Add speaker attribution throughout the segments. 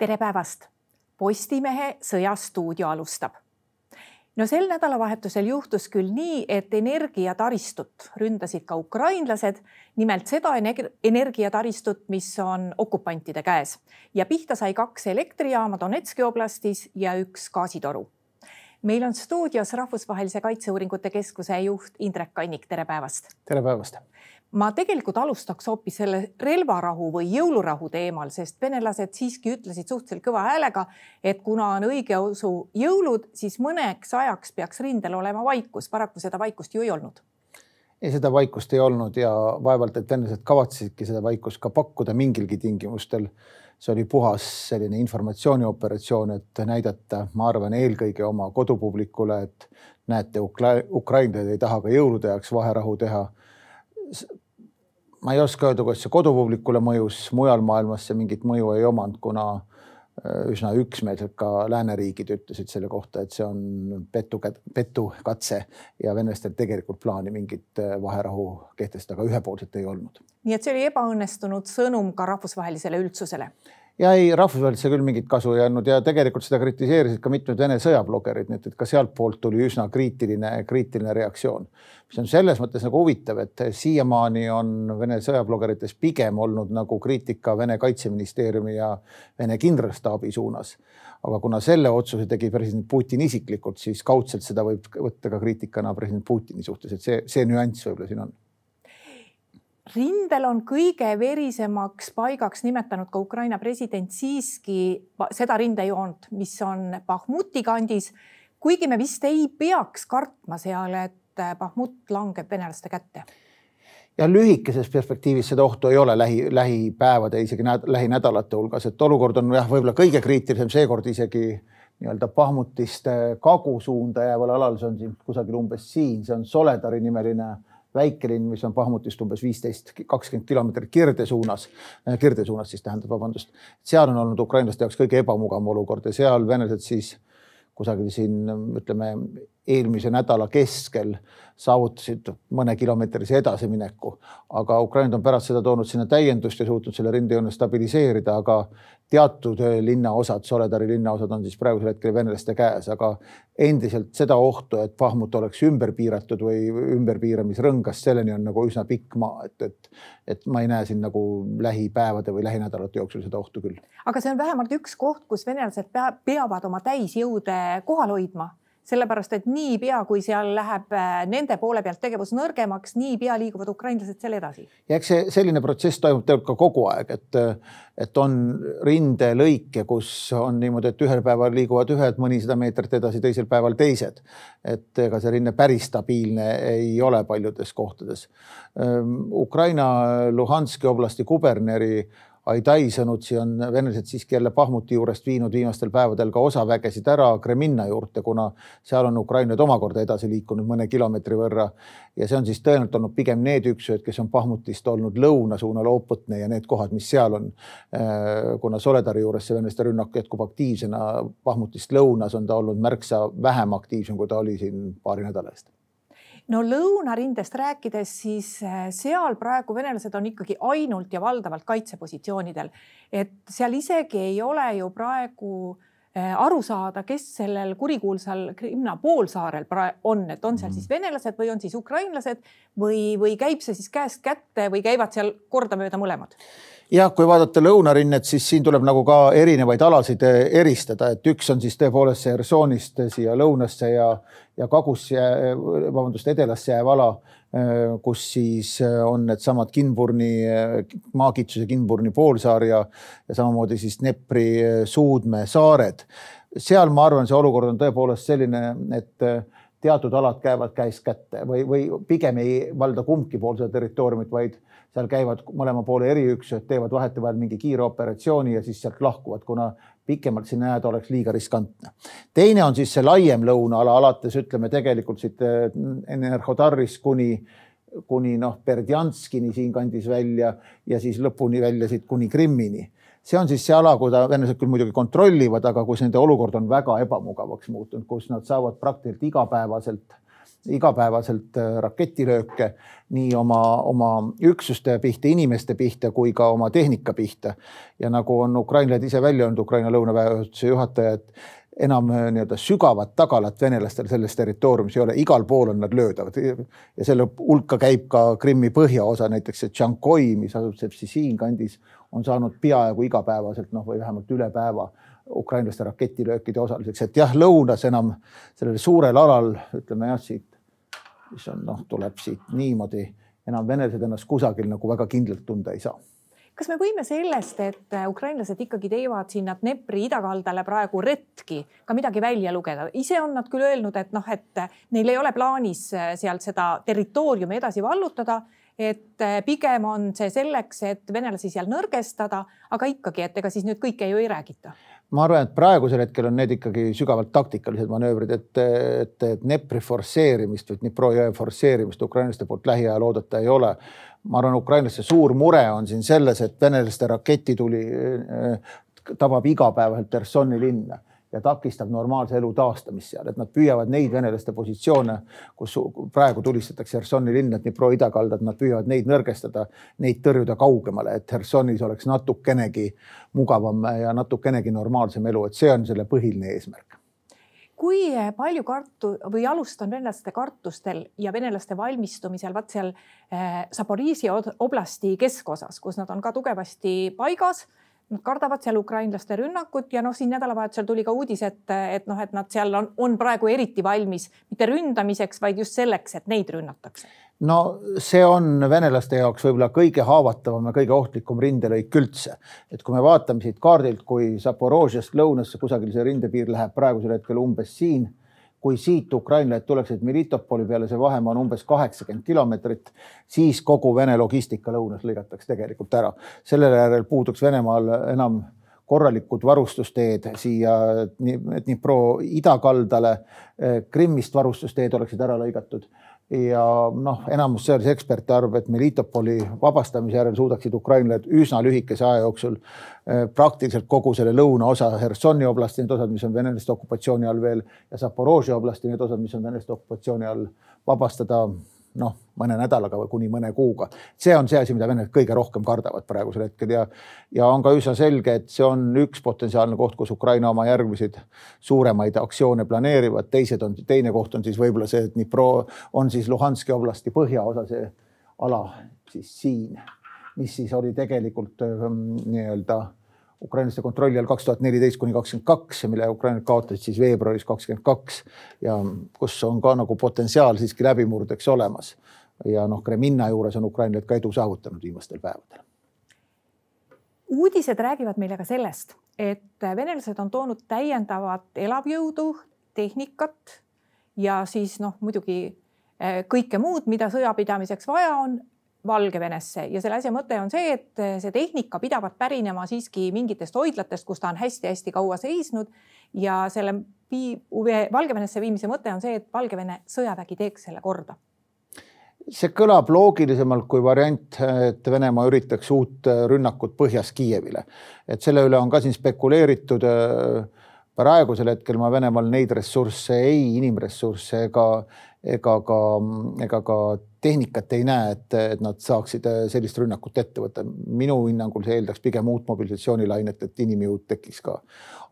Speaker 1: tere päevast. Postimehe Sõjastuudio alustab. no sel nädalavahetusel juhtus küll nii, et energiataristut ründasid ka ukrainlased, nimelt seda energiataristut, mis on okupantide käes ja pihta sai kaks elektrijaama Donetski oblastis ja üks gaasitoru meil on stuudios Rahvusvahelise Kaitseuuringute Keskuse juht Indrek Kannik, tere päevast.
Speaker 2: tere päevast
Speaker 1: ma tegelikult alustaks hoopis selle relvarahu või jõulurahu teemal, sest venelased siiski ütlesid suhteliselt kõva häälega, et kuna on õigeusu jõulud, siis mõneks ajaks peaks rindel olema vaikus. paraku seda vaikust ju ei olnud.
Speaker 2: ei, seda vaikust ei olnud ja vaevalt, et venelased kavatsesidki seda vaikust ka pakkuda mingilgi tingimustel. see oli puhas selline informatsioonioperatsioon, et näidata, ma arvan, eelkõige oma kodupublikule, et näete, ukrainlased ei taha ka jõulude ajaks vaherahu teha ma ei oska öelda, kas see kodupublikule mõjus, mujal maailmas see mingit mõju ei omanud, kuna äh, üsna üksmeelselt ka lääneriigid ütlesid selle kohta, et see on petu, petukatse ja venelastel tegelikult plaani mingit äh, vaherahu kehtestada, ühepoolselt ei olnud.
Speaker 1: nii et see oli ebaõnnestunud sõnum ka rahvusvahelisele üldsusele
Speaker 2: ja ei, rahvusvaheliselt see küll mingit kasu ei andnud ja tegelikult seda kritiseerisid ka mitmed Vene sõjablogerid, nii et, et ka sealtpoolt tuli üsna kriitiline, kriitiline reaktsioon. mis on selles mõttes nagu huvitav, et siiamaani on Vene sõjablogerites pigem olnud nagu kriitika Vene kaitseministeeriumi ja Vene kindralstaabi suunas. aga kuna selle otsuse tegi president Putin isiklikult, siis kaudselt seda võib võtta ka kriitikana president Putini suhtes, et see, see nüanss võib-olla siin on
Speaker 1: rindel on kõige verisemaks paigaks nimetanud ka Ukraina president siiski seda rindejoont, mis on Bahmuti kandis. kuigi me vist ei peaks kartma seal, et Bahmut langeb venelaste kätte.
Speaker 2: ja lühikeses perspektiivis seda ohtu ei ole lähi, lähipäevade, isegi lähinädalate hulgas, et olukord on jah, võib-olla kõige kriitilisem seekord isegi nii-öelda Bahmutist kagusuunda jääval alal, see on siin kusagil umbes siin, see on Soledari nimeline väikelinn, mis on Bahmutist umbes viisteist, kakskümmend kilomeetrit kirde suunas, äh, kirde suunas siis tähendab, vabandust. seal on olnud ukrainlaste jaoks kõige ebamugavam olukord ja seal venelased siis kusagil siin ütleme eelmise nädala keskel saavutasid mõnekilomeetrise edasimineku, aga Ukrainad on pärast seda toonud sinna täiendust ja suutnud selle rindejoone stabiliseerida, aga teatud linnaosad, Soledari linnaosad on siis praegusel hetkel venelaste käes, aga endiselt seda ohtu, et Bahmut oleks ümber piiratud või ümberpiiramisrõngas, selleni on nagu üsna pikk maa, et, et, et ma ei näe siin nagu lähipäevade või lähinädalate jooksul seda ohtu küll.
Speaker 1: aga see on vähemalt üks koht, kus venelased peavad oma täisjõude kohal hoidma sellepärast et niipea, kui seal läheb äh, nende poole pealt tegevus nõrgemaks, niipea liiguvad ukrainlased seal edasi.
Speaker 2: ja eks see selline protsess toimub tegelikult ka kogu aeg, et, et on rindelõike, kus on niimoodi, et ühel päeval liiguvad ühed mõnisada meetrit edasi, teisel päeval teised. et ega see rinne päris stabiilne ei ole paljudes kohtades. Ukraina Luhanski oblasti kuberneri Aidai sõnutsi on venelased siiski jälle Pahmuti juurest viinud viimastel päevadel ka osa vägesid ära Kreminna juurde, kuna seal on ukrainlased omakorda edasi liikunud mõne kilomeetri võrra. ja see on siis tõenäoliselt olnud pigem need üksused, kes on Pahmutist olnud lõuna suunal Opõtne ja need kohad, mis seal on. Äh, kuna Soledari juures see venelaste rünnak jätkub aktiivsena, Pahmutist lõunas on ta olnud märksa vähem aktiivsem, kui ta oli siin paari nädala eest
Speaker 1: no lõunarindest rääkides, siis äh, seal praegu venelased on ikkagi ainult ja valdavalt kaitsepositsioonidel, et seal isegi ei ole ju praegu äh, aru saada, kes sellel kurikuulsal Krimna poolsaarel on, et on seal mhm. siis venelased või on siis ukrainlased või, või käib see siis käest kätte või käivad seal kordamööda mõlemad?
Speaker 2: jah, kui vaadata lõunarinnet, siis siin tuleb nagu ka erinevaid alasid eh, eristada, et üks on siis tõepoolest see Hersonist siia lõunasse ja, ja kagusse, vabandust, edelasse jääv ala, kus siis eh, on needsamad Kinburni, Maakitsuse Kinburni poolsaar ja, ja samamoodi siis Dnepri, Suudme saared. seal ma arvan, see olukord on tõepoolest selline, et teatud alad käivad käest kätte või, või pigem ei valda kumbki pool seda territooriumit, vaid seal käivad mõlema poole eriüksused, teevad vahetevahel mingi kiire operatsiooni ja siis sealt lahkuvad, kuna pikemalt sinna jääda oleks liiga riskantne. teine on siis see laiem lõunaala, alates ütleme tegelikult siit eh, Enerhodarist kuni kuni noh, Berdjanskini siinkandis välja ja siis lõpuni välja siit kuni Krimmini. see on siis see ala, kuhu venelased küll muidugi kontrollivad, aga kus nende olukord on väga ebamugavaks muutunud, kus nad saavad praktiliselt igapäevaselt igapäevaselt raketilööke nii oma, oma üksuste pihta, inimeste pihta kui ka oma tehnika pihta. ja nagu on ukrainlased ise välja öelnud, Ukraina lõunaväejuhatuse juhataja, et enam äh, nii-öelda sügavat tagalat venelastel selles territooriumis ei ole, igal pool on nad löödavad. Ja selle hulka käib ka Krimmi põhjaosa, näiteks see Tšankoi, mis asub Sepsissiin kandis, on saanud peaaegu igapäevaselt noh, või vähemalt üle päeva ukrainlaste raketilöökide osaliseks, et jah, lõunas enam sellel suurel alal ütleme jah, siit, mis on noh, tuleb siit niimoodi enam venelased ennast kusagil nagu väga kindlalt tunda ei saa
Speaker 1: kas me võime sellest, et äh, ukrainlased ikkagi teevad sinna Dnepri idakaldale praegu retki, ka midagi välja lugeda? ise on nad küll öelnud, et noh, et äh, neil ei ole plaanis äh, sealt seda territooriumi edasi vallutada, et pigem on see selleks, et venelasi seal nõrgestada, aga ikkagi, et ega siis nüüd kõike ju ei räägita.
Speaker 2: Ma arvan, et praegusel hetkel on need ikkagi sügavalt taktikalised manöövrid, et, et Dnepri forsseerimist või Dnipro jõe forsseerimist ukrainlaste poolt lähiajal oodata ei ole. Ma arvan, ukrainlaste suur mure on siin selles, et venelaste raketituli äh, tabab igapäevaselt Hersoni linna ja takistab normaalse elu taastamist seal, et nad püüavad neid venelaste positsioone, kus praegu tulistatakse Hersoni linna, Dnipro idakaldad, nad püüavad neid nõrgestada, neid tõrjuda kaugemale, et Hersonis oleks natukenegi mugavam ja natukenegi normaalsem elu, et see on selle põhiline eesmärk
Speaker 1: kui palju kartu või alust on venelaste kartustel ja venelaste valmistumisel, vaat seal äh, Zaporižžja oblasti keskosas, kus nad on ka tugevasti paigas. Nad kardavad seal ukrainlaste rünnakut ja noh, siin nädalavahetusel tuli ka uudis, et, et noh, et nad seal on, on praegu eriti valmis mitte ründamiseks, vaid just selleks, et neid rünnatakse
Speaker 2: no see on venelaste jaoks võib-olla kõige haavatavam ja kõige ohtlikum rindelõik üldse. et kui me vaatame siit kaardilt, kui Zaporožjast lõunasse kusagil see rindepiir läheb praegusel hetkel umbes siin, kui siit ukrainlased tuleksid Melitopoli peale, see vahemaa on umbes kaheksakümmend kilomeetrit, siis kogu Vene logistika lõunas lõigatakse tegelikult ära. sellele järel puuduks Venemaal enam korralikud varustusteed siia Dnipro idakaldale, Krimmist varustusteed oleksid ära lõigatud ja noh, enamus sõjalisi eksperte arvab, et Melitopoli vabastamise järel suudaksid ukrainlased üsna lühikese aja jooksul eh, praktiliselt kogu selle lõunaosa Hersoni oblasti, need osad, mis on venelaste okupatsiooni all veel ja Zaporožje oblasti, need osad, mis on venelaste okupatsiooni all, vabastada noh, mõne nädalaga või kuni mõne kuuga. see on see asi, mida venelased kõige rohkem kardavad praegusel hetkel ja, ja on ka üsna selge, et see on üks potentsiaalne koht, kus Ukraina oma järgmiseid suuremaid aktsioone planeerivad. teised on, teine koht on siis võib-olla see, et Dnipro on siis Luhanski oblasti põhjaosa, see ala siis siin, mis siis oli tegelikult ähm, nii-öelda ukrainlaste kontrolli all kaks tuhat neliteist kuni kakskümmend kaks ja mille ukrainlased kaotasid siis veebruaris kakskümmend kaks ja kus on ka nagu potentsiaal siiski läbimurdeks olemas. ja noh, Kreminna juures on ukrainlased ka edu saavutanud viimastel päevadel.
Speaker 1: uudised räägivad meile ka sellest, et venelased on toonud täiendavat elavjõudu, tehnikat ja siis noh, muidugi eh, kõike muud, mida sõjapidamiseks vaja on Valgevenesse. Ja selle asja mõte on see, et see tehnika pidavat pärinema siiski mingitest hoidlatest, kus ta on hästi-hästi kaua seisnud. Ja selle Valgevenesse viimise mõte on see, et Valgevene sõjavägi teeks selle korda.
Speaker 2: see kõlab loogilisemalt kui variant, et Venemaa üritaks uut rünnakut põhjas Kiievile, et selle üle on ka siin spekuleeritud praegusel hetkel ma Venemaal neid ressursse ei, inimressursse ega, ega ka, ega ka tehnikat ei näe, et, et nad saaksid äh, sellist rünnakut ette võtta. minu hinnangul see eeldaks pigem uut mobilisatsioonilainet, et inimjõud tekiks ka.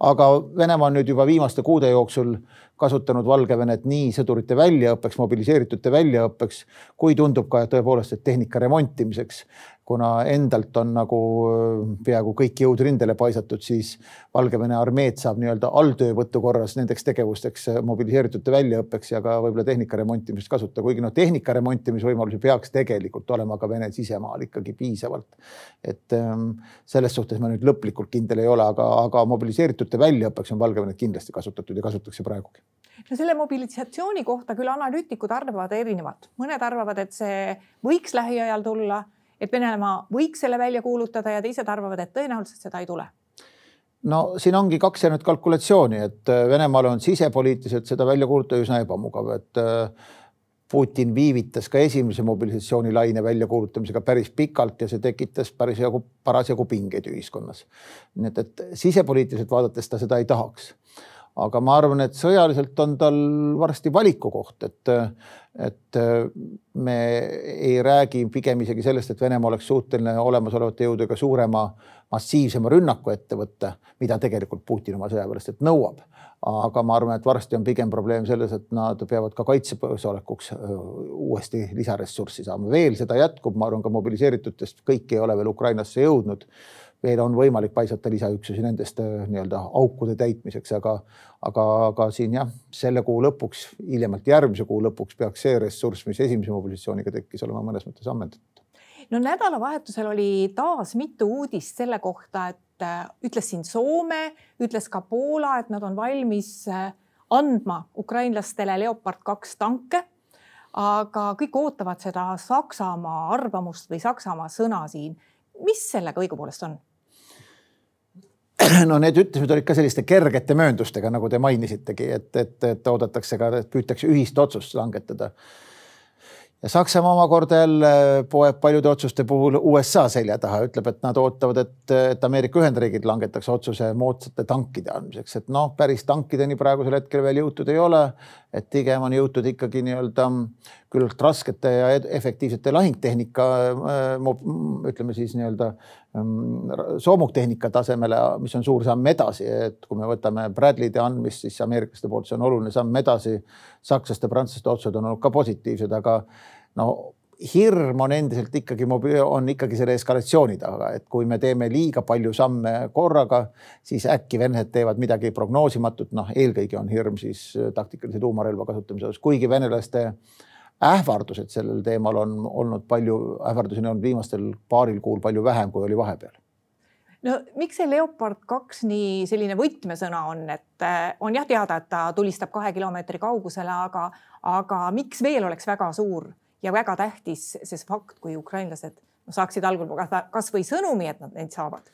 Speaker 2: aga Venemaa on nüüd juba viimaste kuude jooksul kasutanud Valgevenet nii sõdurite väljaõppeks, mobiliseeritute väljaõppeks, kui tundub ka tõepoolest, et tehnika remontimiseks kuna endalt on nagu äh, peaaegu kõik jõud rindele paisatud, siis Valgevene armeed saab nii-öelda alltöövõtu korras nendeks tegevusteks äh, mobiliseeritute väljaõppeks ja ka võib-olla tehnika remontimist kasutada, kuigi noh, tehnika remontimisvõimalusi peaks tegelikult olema ka Vene sisemaal ikkagi piisavalt. et ähm, selles suhtes ma nüüd lõplikult kindel ei ole, aga, aga mobiliseeritute väljaõppeks on Valgevenet kindlasti kasutatud ja kasutatakse praegugi.
Speaker 1: No selle mobilisatsiooni kohta küll analüütikud arvavad erinevat, mõned arvavad, et see võiks lähiajal tulla et Venemaa võiks selle välja kuulutada ja teised arvavad, et tõenäoliselt seda ei tule
Speaker 2: no siin ongi kaks erinevat kalkulatsiooni, et äh, Venemaale on sisepoliitiliselt seda välja kuulutada üsna ebamugav, et äh, Putin viivitas ka esimese mobilisatsioonilaine väljakuulutamisega päris pikalt ja see tekitas päris jagu, parasjagu pingeid ühiskonnas. nii et, et sisepoliitiliselt vaadates ta seda ei tahaks aga ma arvan, et sõjaliselt on tal varsti valikukoht, et, et me ei räägi pigem isegi sellest, et Venemaa oleks suuteline olemasolevate jõududega suurema, massiivsema rünnaku ette võtta, mida tegelikult Putin oma sõjaväelastelt nõuab. aga ma arvan, et varsti on pigem probleem selles, et nad peavad ka kaitsesolekuks uuesti lisaressurssi saama, veel seda jätkub, ma arvan, ka mobiliseeritutest. Kõik ei ole veel Ukrainasse jõudnud veel on võimalik paisata lisaüksusi nendest äh, nii-öelda aukude täitmiseks, aga, aga, aga siin jah, selle kuu lõpuks, hiljemalt järgmise kuu lõpuks peaks see ressurss, mis esimese mobilisatsiooniga tekkis, olema mõnes mõttes ammendatud.
Speaker 1: no nädalavahetusel oli taas mitu uudist selle kohta, et äh, ütles siin Soome, ütles ka Poola, et nad on valmis äh, andma ukrainlastele Leopard kaks tanke aga kõik ootavad seda Saksamaa arvamust või Saksamaa sõna siin. mis sellega õigupoolest on?
Speaker 2: no need ütlemised olid ka selliste kergete mööndustega, nagu te mainisitegi, et, et, et oodatakse ka, et püütakse ühist otsust langetada ja Saksamaa omakorda jälle poeb paljude otsuste puhul USA selja taha, ütleb, et nad ootavad, et, et Ameerika Ühendriigid langetaks otsuse moodsate tankide andmiseks, et noh, päris tankideni praegusel hetkel veel jõutud ei ole. et pigem on jõutud ikkagi nii-öelda küllalt raskete ja efektiivsete lahingtehnika, ütleme siis nii-öelda mm, soomuktehnika tasemele, mis on suur samm edasi, et kui me võtame Bradley'de andmist, siis ameeriklaste poolt see on oluline samm edasi. sakslaste, prantslaste otsused on olnud ka positiivsed, aga no hirm on endiselt ikkagi, on ikkagi selle eskalatsiooni taga, et kui me teeme liiga palju samme korraga, siis äkki venelased teevad midagi prognoosimatut, noh, eelkõige on hirm siis taktikalise tuumarelva kasutamise osas, kuigi venelaste ähvardused sellel teemal on olnud palju, ähvardusi on viimastel paaril kuul palju vähem, kui oli vahepeal.
Speaker 1: No miks see Leopard kaks nii selline võtmesõna on, et äh, on jah teada, et ta tulistab kahe kilomeetri kaugusele, aga, aga miks veel oleks väga suur ja väga tähtis see fakt, kui ukrainlased saaksid algul kasvõi sõnumi, et nad neid saavad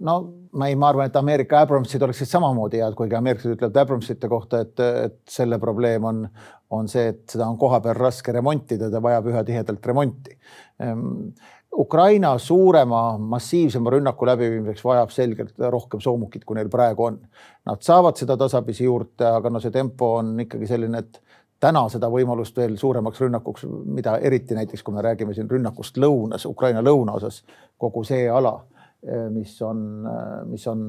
Speaker 2: no ma ei, ma arvan, et Ameerika Abramsid oleksid samamoodi head, kuigi ameeriklased ütlevad Abramsite kohta, et, et selle probleem on, on see, et seda on kohapeal raske remontida, ta vajab üha tihedalt remonti. Ehm, Ukraina suurema, massiivsema rünnaku läbiviimiseks vajab selgelt rohkem soomukit, kui neil praegu on. Nad saavad seda tasapisi juurde, aga no see tempo on ikkagi selline, et täna seda võimalust veel suuremaks rünnakuks, mida eriti näiteks, kui me räägime siin rünnakust lõunas, Ukraina lõunaosas, kogu see ala, mis on, eh, mis on,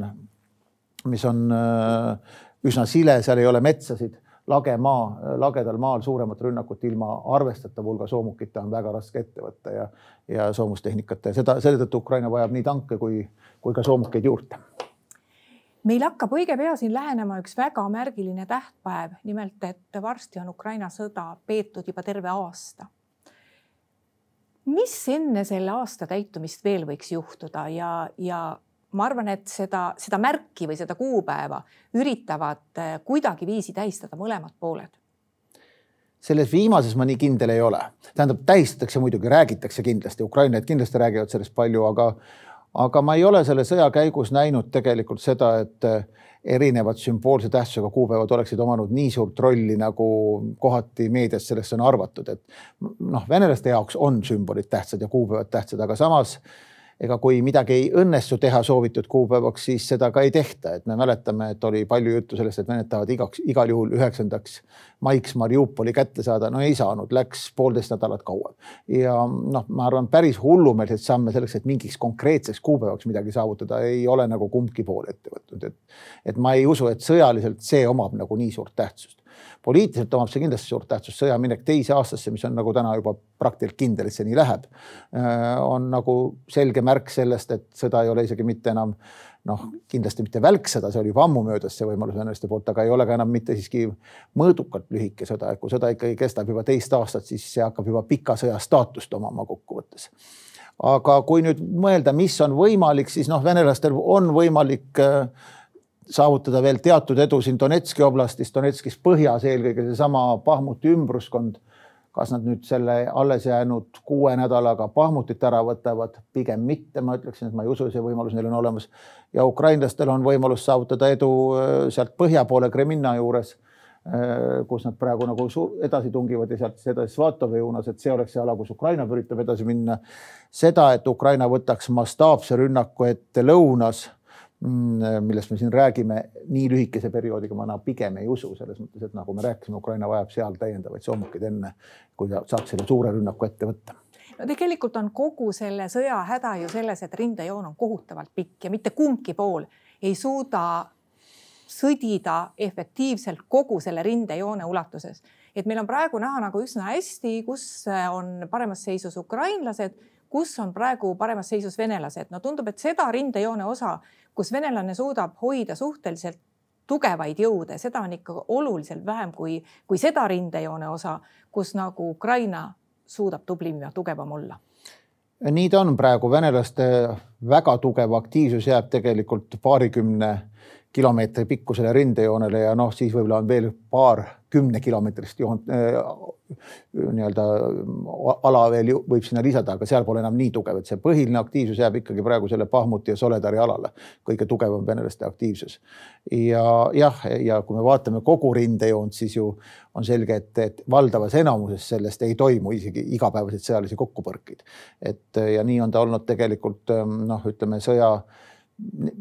Speaker 2: mis on eh, üsna sile, seal ei ole metsasid, lage maa, lagedal maal suuremat rünnakut ilma arvestatava hulga soomukita on väga raske ette võtta ja, ja soomustehnikat ja seda, selle tõttu Ukraina vajab nii tanke kui, kui ka soomukeid juurde.
Speaker 1: Meil hakkab õige pea siin lähenema üks väga märgiline tähtpäev, nimelt et varsti on Ukraina sõda peetud juba terve aasta. Mis enne selle aasta täitumist veel võiks juhtuda? Ja, ja ma arvan, et seda, seda märki või seda kuupäeva üritavad eh, kuidagiviisi tähistada mõlemad pooled.
Speaker 2: Selles viimases ma nii kindel ei ole, tähendab, tähistatakse muidugi, räägitakse kindlasti, ukrainlased kindlasti räägivad sellest palju, aga aga ma ei ole selle sõja käigus näinud tegelikult seda, et eh, erinevad sümboolse tähtsusega kuupäevad oleksid omanud nii suurt rolli, nagu kohati meedias sellest on arvatud, et noh, venelaste jaoks on sümbolid tähtsad ja kuupäevad tähtsad, aga samas ega kui midagi ei õnnestu teha soovitud kuupäevaks, siis seda ka ei tehta, et me mäletame, et oli palju juttu sellest, et vened tahavad igaks, igal juhul üheksandaks maiks Mariupoli kätte saada, no ei saanud, läks poolteist nädalat kauem. ja noh, ma arvan, päris hullumeelseid samme selleks, et mingiks konkreetseks kuupäevaks midagi saavutada, ei ole nagu kumbki pool ette võtnud, et et ma ei usu, et sõjaliselt see omab nagu nii suurt tähtsust poliitiliselt omab see kindlasti suurt tähtsust, sõja minek teise aastasse, mis on nagu täna juba praktiliselt kindel, et see nii läheb, äh, on nagu selge märk sellest, et sõda ei ole isegi mitte enam noh, kindlasti mitte välksõda, see oli juba ammu möödas, see võimalus venelaste poolt, aga ei ole ka enam mitte siiski mõõdukalt lühike sõda, et kui sõda ikkagi kestab juba teist aastat, siis see hakkab juba pika sõja staatust omama kokkuvõttes. Aga kui nüüd mõelda, mis on võimalik, siis noh, venelastel on võimalik äh, saavutada veel teatud edu siin Donetski oblastis, Donetskis põhjas eelkõige seesama Pahmuti ümbruskond. kas nad nüüd selle alles jäänud kuue nädalaga Pahmutit ära võtavad, pigem mitte, ma ütleksin, et ma ei usu, see võimalus neil on olemas. ja ukrainlastel on võimalus saavutada edu äh, sealt põhja poole Kreminna juures, äh, kus nad praegu nagu edasi tungivad ja sealt siis edasi Svatovi suunas, et see oleks see ala, kus Ukraina üritab edasi minna. seda, et Ukraina võtaks mastaapse rünnaku ette lõunas millest me siin räägime, nii lühikese perioodiga ma nagu pigem ei usu, selles mõttes, et nagu me rääkisime, Ukraina vajab seal täiendavaid soomukeid enne, kui ta saaks selle suure rünnaku ette võtta
Speaker 1: no tegelikult on kogu selle sõja häda ju selles, et rindejoon on kohutavalt pikk ja mitte kumbki pool ei suuda sõdida efektiivselt kogu selle rindejoone ulatuses. et meil on praegu näha nagu üsna hästi, kus on paremas seisus ukrainlased, kus on praegu paremas seisus venelased. no tundub, et seda rindejoone osa, kus venelane suudab hoida suhteliselt tugevaid jõude, seda on ikka oluliselt vähem kui, kui seda rindejoone osa, kus nagu Ukraina suudab tublim ja tugevam olla.
Speaker 2: Nii ta on praegu, venelaste väga tugev aktiivsus jääb tegelikult paarikümne kilomeetri pikkusele rindejoonele ja noh, siis võib-olla on veel paar kümnekilomeetrist joont äh, nii-öelda ala veel võib sinna lisada, aga seal pole enam nii tugev, et see põhiline aktiivsus jääb ikkagi praegu selle Bahmuti ja Soledari alale, kõige tugevam venelaste aktiivsus. ja jah, ja kui me vaatame kogu rindejoont, siis ju on selge, et, et valdavas enamuses sellest ei toimu isegi igapäevaseid sõjalisi kokkupõrkeid. et ja nii on ta olnud tegelikult noh, ütleme sõja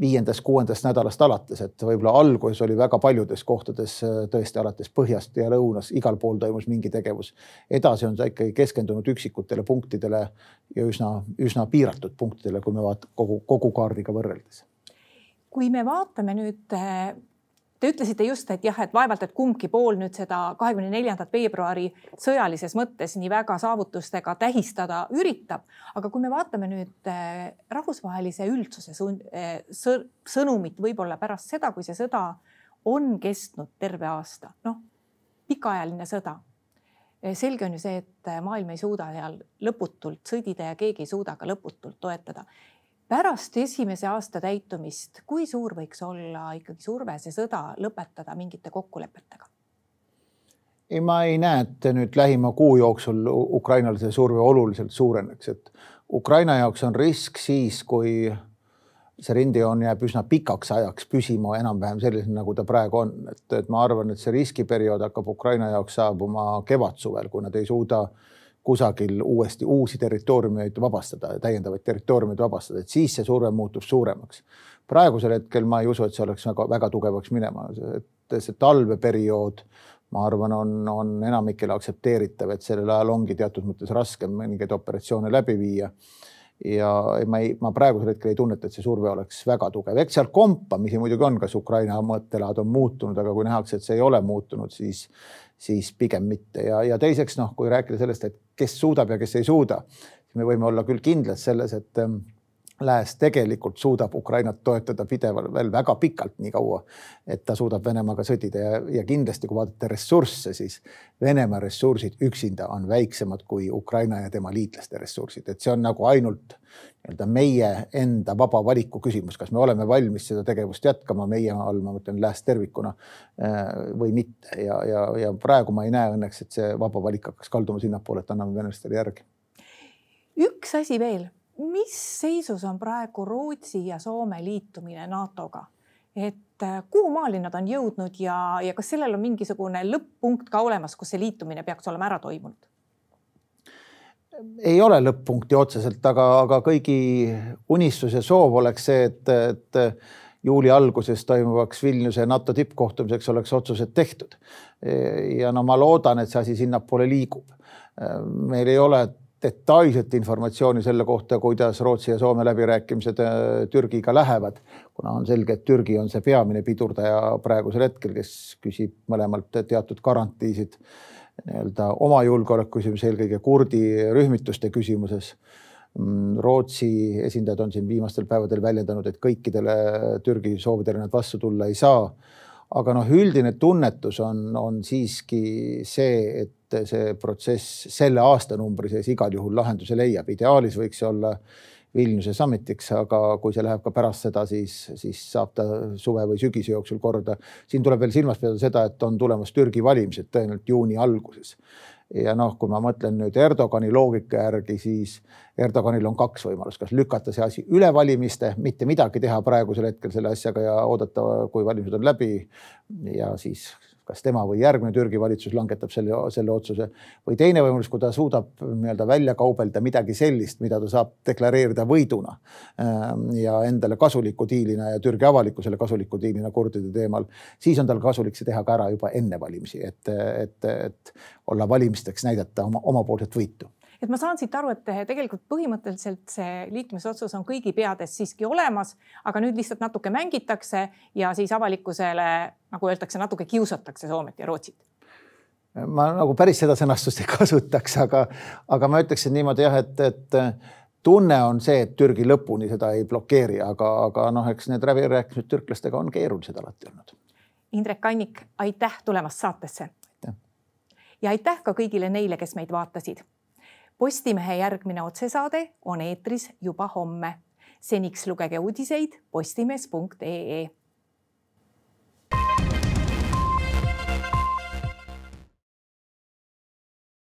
Speaker 2: viiendast-kuuendast nädalast alates, et võib-olla alguses oli väga paljudes kohtades äh, tõesti alates põhjast ja lõunas, igal pool toimus mingi tegevus. edasi on ta ikkagi keskendunud üksikutele punktidele ja üsna, üsna piiratud punktidele, kui me vaatame kogu, kogu kaardiga võrreldes.
Speaker 1: kui me vaatame nüüd äh, Te ütlesite just, et jah, et vaevalt, et kumbki pool nüüd seda kahekümne neljandat veebruari sõjalises mõttes nii väga saavutustega tähistada üritab. aga kui me vaatame nüüd eh, rahvusvahelise üldsuse eh, sõnumit võib-olla pärast seda, kui see sõda on kestnud terve aasta, noh, pikaajaline sõda eh, selge on ju see, et maailm ei suuda seal lõputult sõdida ja keegi ei suuda ka lõputult toetada pärast esimese aasta täitumist, kui suur võiks olla ikkagi surve see sõda lõpetada mingite kokkulepetega?
Speaker 2: ei, ma ei näe, et nüüd lähima kuu jooksul Ukrainal see surve oluliselt suureneks, et Ukraina jaoks on risk siis, kui see rindejoon jääb üsna pikaks ajaks püsima enam-vähem sellisena, nagu ta praegu on, et, et ma arvan, et see riskiperiood hakkab Ukraina jaoks saabuma kevadsuvel, kui nad ei suuda äh, kusagil uuesti uusi territooriumeid vabastada, täiendavaid territooriumeid vabastada, et siis see surve muutub suuremaks. praegusel hetkel ma ei usu, et see oleks väga-väga tugevaks minema, et see talveperiood, ma arvan, on, on enamikele aktsepteeritav, et sellel ajal ongi teatud mõttes raskem mõningaid operatsioone läbi viia. Ja ma ei, ma praegusel hetkel ei tunneta, et see surve oleks väga tugev, eks seal kompamisi muidugi on, kas Ukraina mõttelaad on muutunud, aga kui nähakse, et see ei ole muutunud, siis, siis pigem mitte. Ja, ja teiseks noh, kui rääkida sellest, et kes suudab ja kes ei suuda, siis me võime olla küll kindlad selles, et Lääs tegelikult suudab Ukrainat toetada pidevalt veel väga pikalt, nii kaua, et ta suudab Venemaaga sõdida. Ja, ja kindlasti, kui vaadata ressursse, siis Venemaa ressursid üksinda on väiksemad kui Ukraina ja tema liitlaste ressursid, et see on nagu ainult nii-öelda meie enda vaba valiku küsimus, kas me oleme valmis seda tegevust jätkama, meie all ma mõtlen Lääs tervikuna äh, või mitte. Ja, ja, ja praegu ma ei näe õnneks, et see vaba valik hakkaks kalduma sinnapoole, et anname venelastele järgi.
Speaker 1: üks asi veel mis seisus on praegu Rootsi ja Soome liitumine NATO-ga? et äh, kuhu maani nad on jõudnud ja, ja kas sellel on mingisugune lõpp-punkt ka olemas, kus see liitumine peaks olema ära toimunud?
Speaker 2: ei ole lõpp-punkti otseselt, aga, aga kõigi unistus ja soov oleks see, et, et juuli alguses toimuvaks Vilniuse NATO tippkohtumiseks oleks otsused tehtud. ja no ma loodan, et see asi sinnapoole liigub. meil ei ole detailset informatsiooni selle kohta, kuidas Rootsi ja Soome läbirääkimised äh, Türgiga lähevad, kuna on selge, et Türgi on see peamine pidurdaja praegusel hetkel, kes küsib mõlemalt teatud garantiisid nii-öelda oma julgeoleku küsimuses, eelkõige kurdi rühmituste küsimuses. Mm, Rootsi esindajad on siin viimastel päevadel väljendanud, et kõikidele Türgi soovidele nad vastu tulla ei saa. Aga noh, üldine tunnetus on, on siiski see, et see protsess selle aastanumbri sees igal juhul lahenduse leiab. ideaalis võiks see olla Vilniuse summitiks, aga kui see läheb ka pärast seda, siis, siis saab ta suve või sügise jooksul korda. siin tuleb veel silmas pidada seda, et on tulemas Türgi valimised tõenäoliselt juuni alguses. Ja noh, kui ma mõtlen nüüd Erdogani loogika järgi, siis Erdoganil on kaks võimalust, kas lükata see asi üle valimiste, mitte midagi teha praegusel hetkel selle asjaga ja oodata, kui valimised on läbi ja siis kas tema või järgmine Türgi valitsus langetab selle, selle otsuse või teine võimalus, kui ta suudab nii-öelda välja kaubelda midagi sellist, mida ta saab deklareerida võiduna ähm, ja endale kasuliku diilina ja Türgi avalikkusele kasuliku diilina kurdide teemal, siis on tal kasulik see teha ka ära juba enne valimisi, et, et, et olla valimisteks näidata oma omapoolset võitu
Speaker 1: et ma saan siit aru, et tegelikult põhimõtteliselt see liitumisotsus on kõigi peades siiski olemas, aga nüüd lihtsalt natuke mängitakse ja siis avalikkusele, nagu öeldakse, natuke kiusatakse Soomet ja Rootsit
Speaker 2: ma nagu päris seda sõnastust ei kasutaks, aga, aga ma ütleksin niimoodi jah, et, et tunne on see, et Türgi lõpuni seda ei blokeeri, aga, aga noh, eks need läbirääkimised türklastega on keerulised alati olnud.
Speaker 1: Indrek Kannik, aitäh tulemast saatesse. ja aitäh ka kõigile neile, kes meid vaatasid Postimehe järgmine otsesaade on eetris juba homme. seniks lugege uudiseid postimees.ee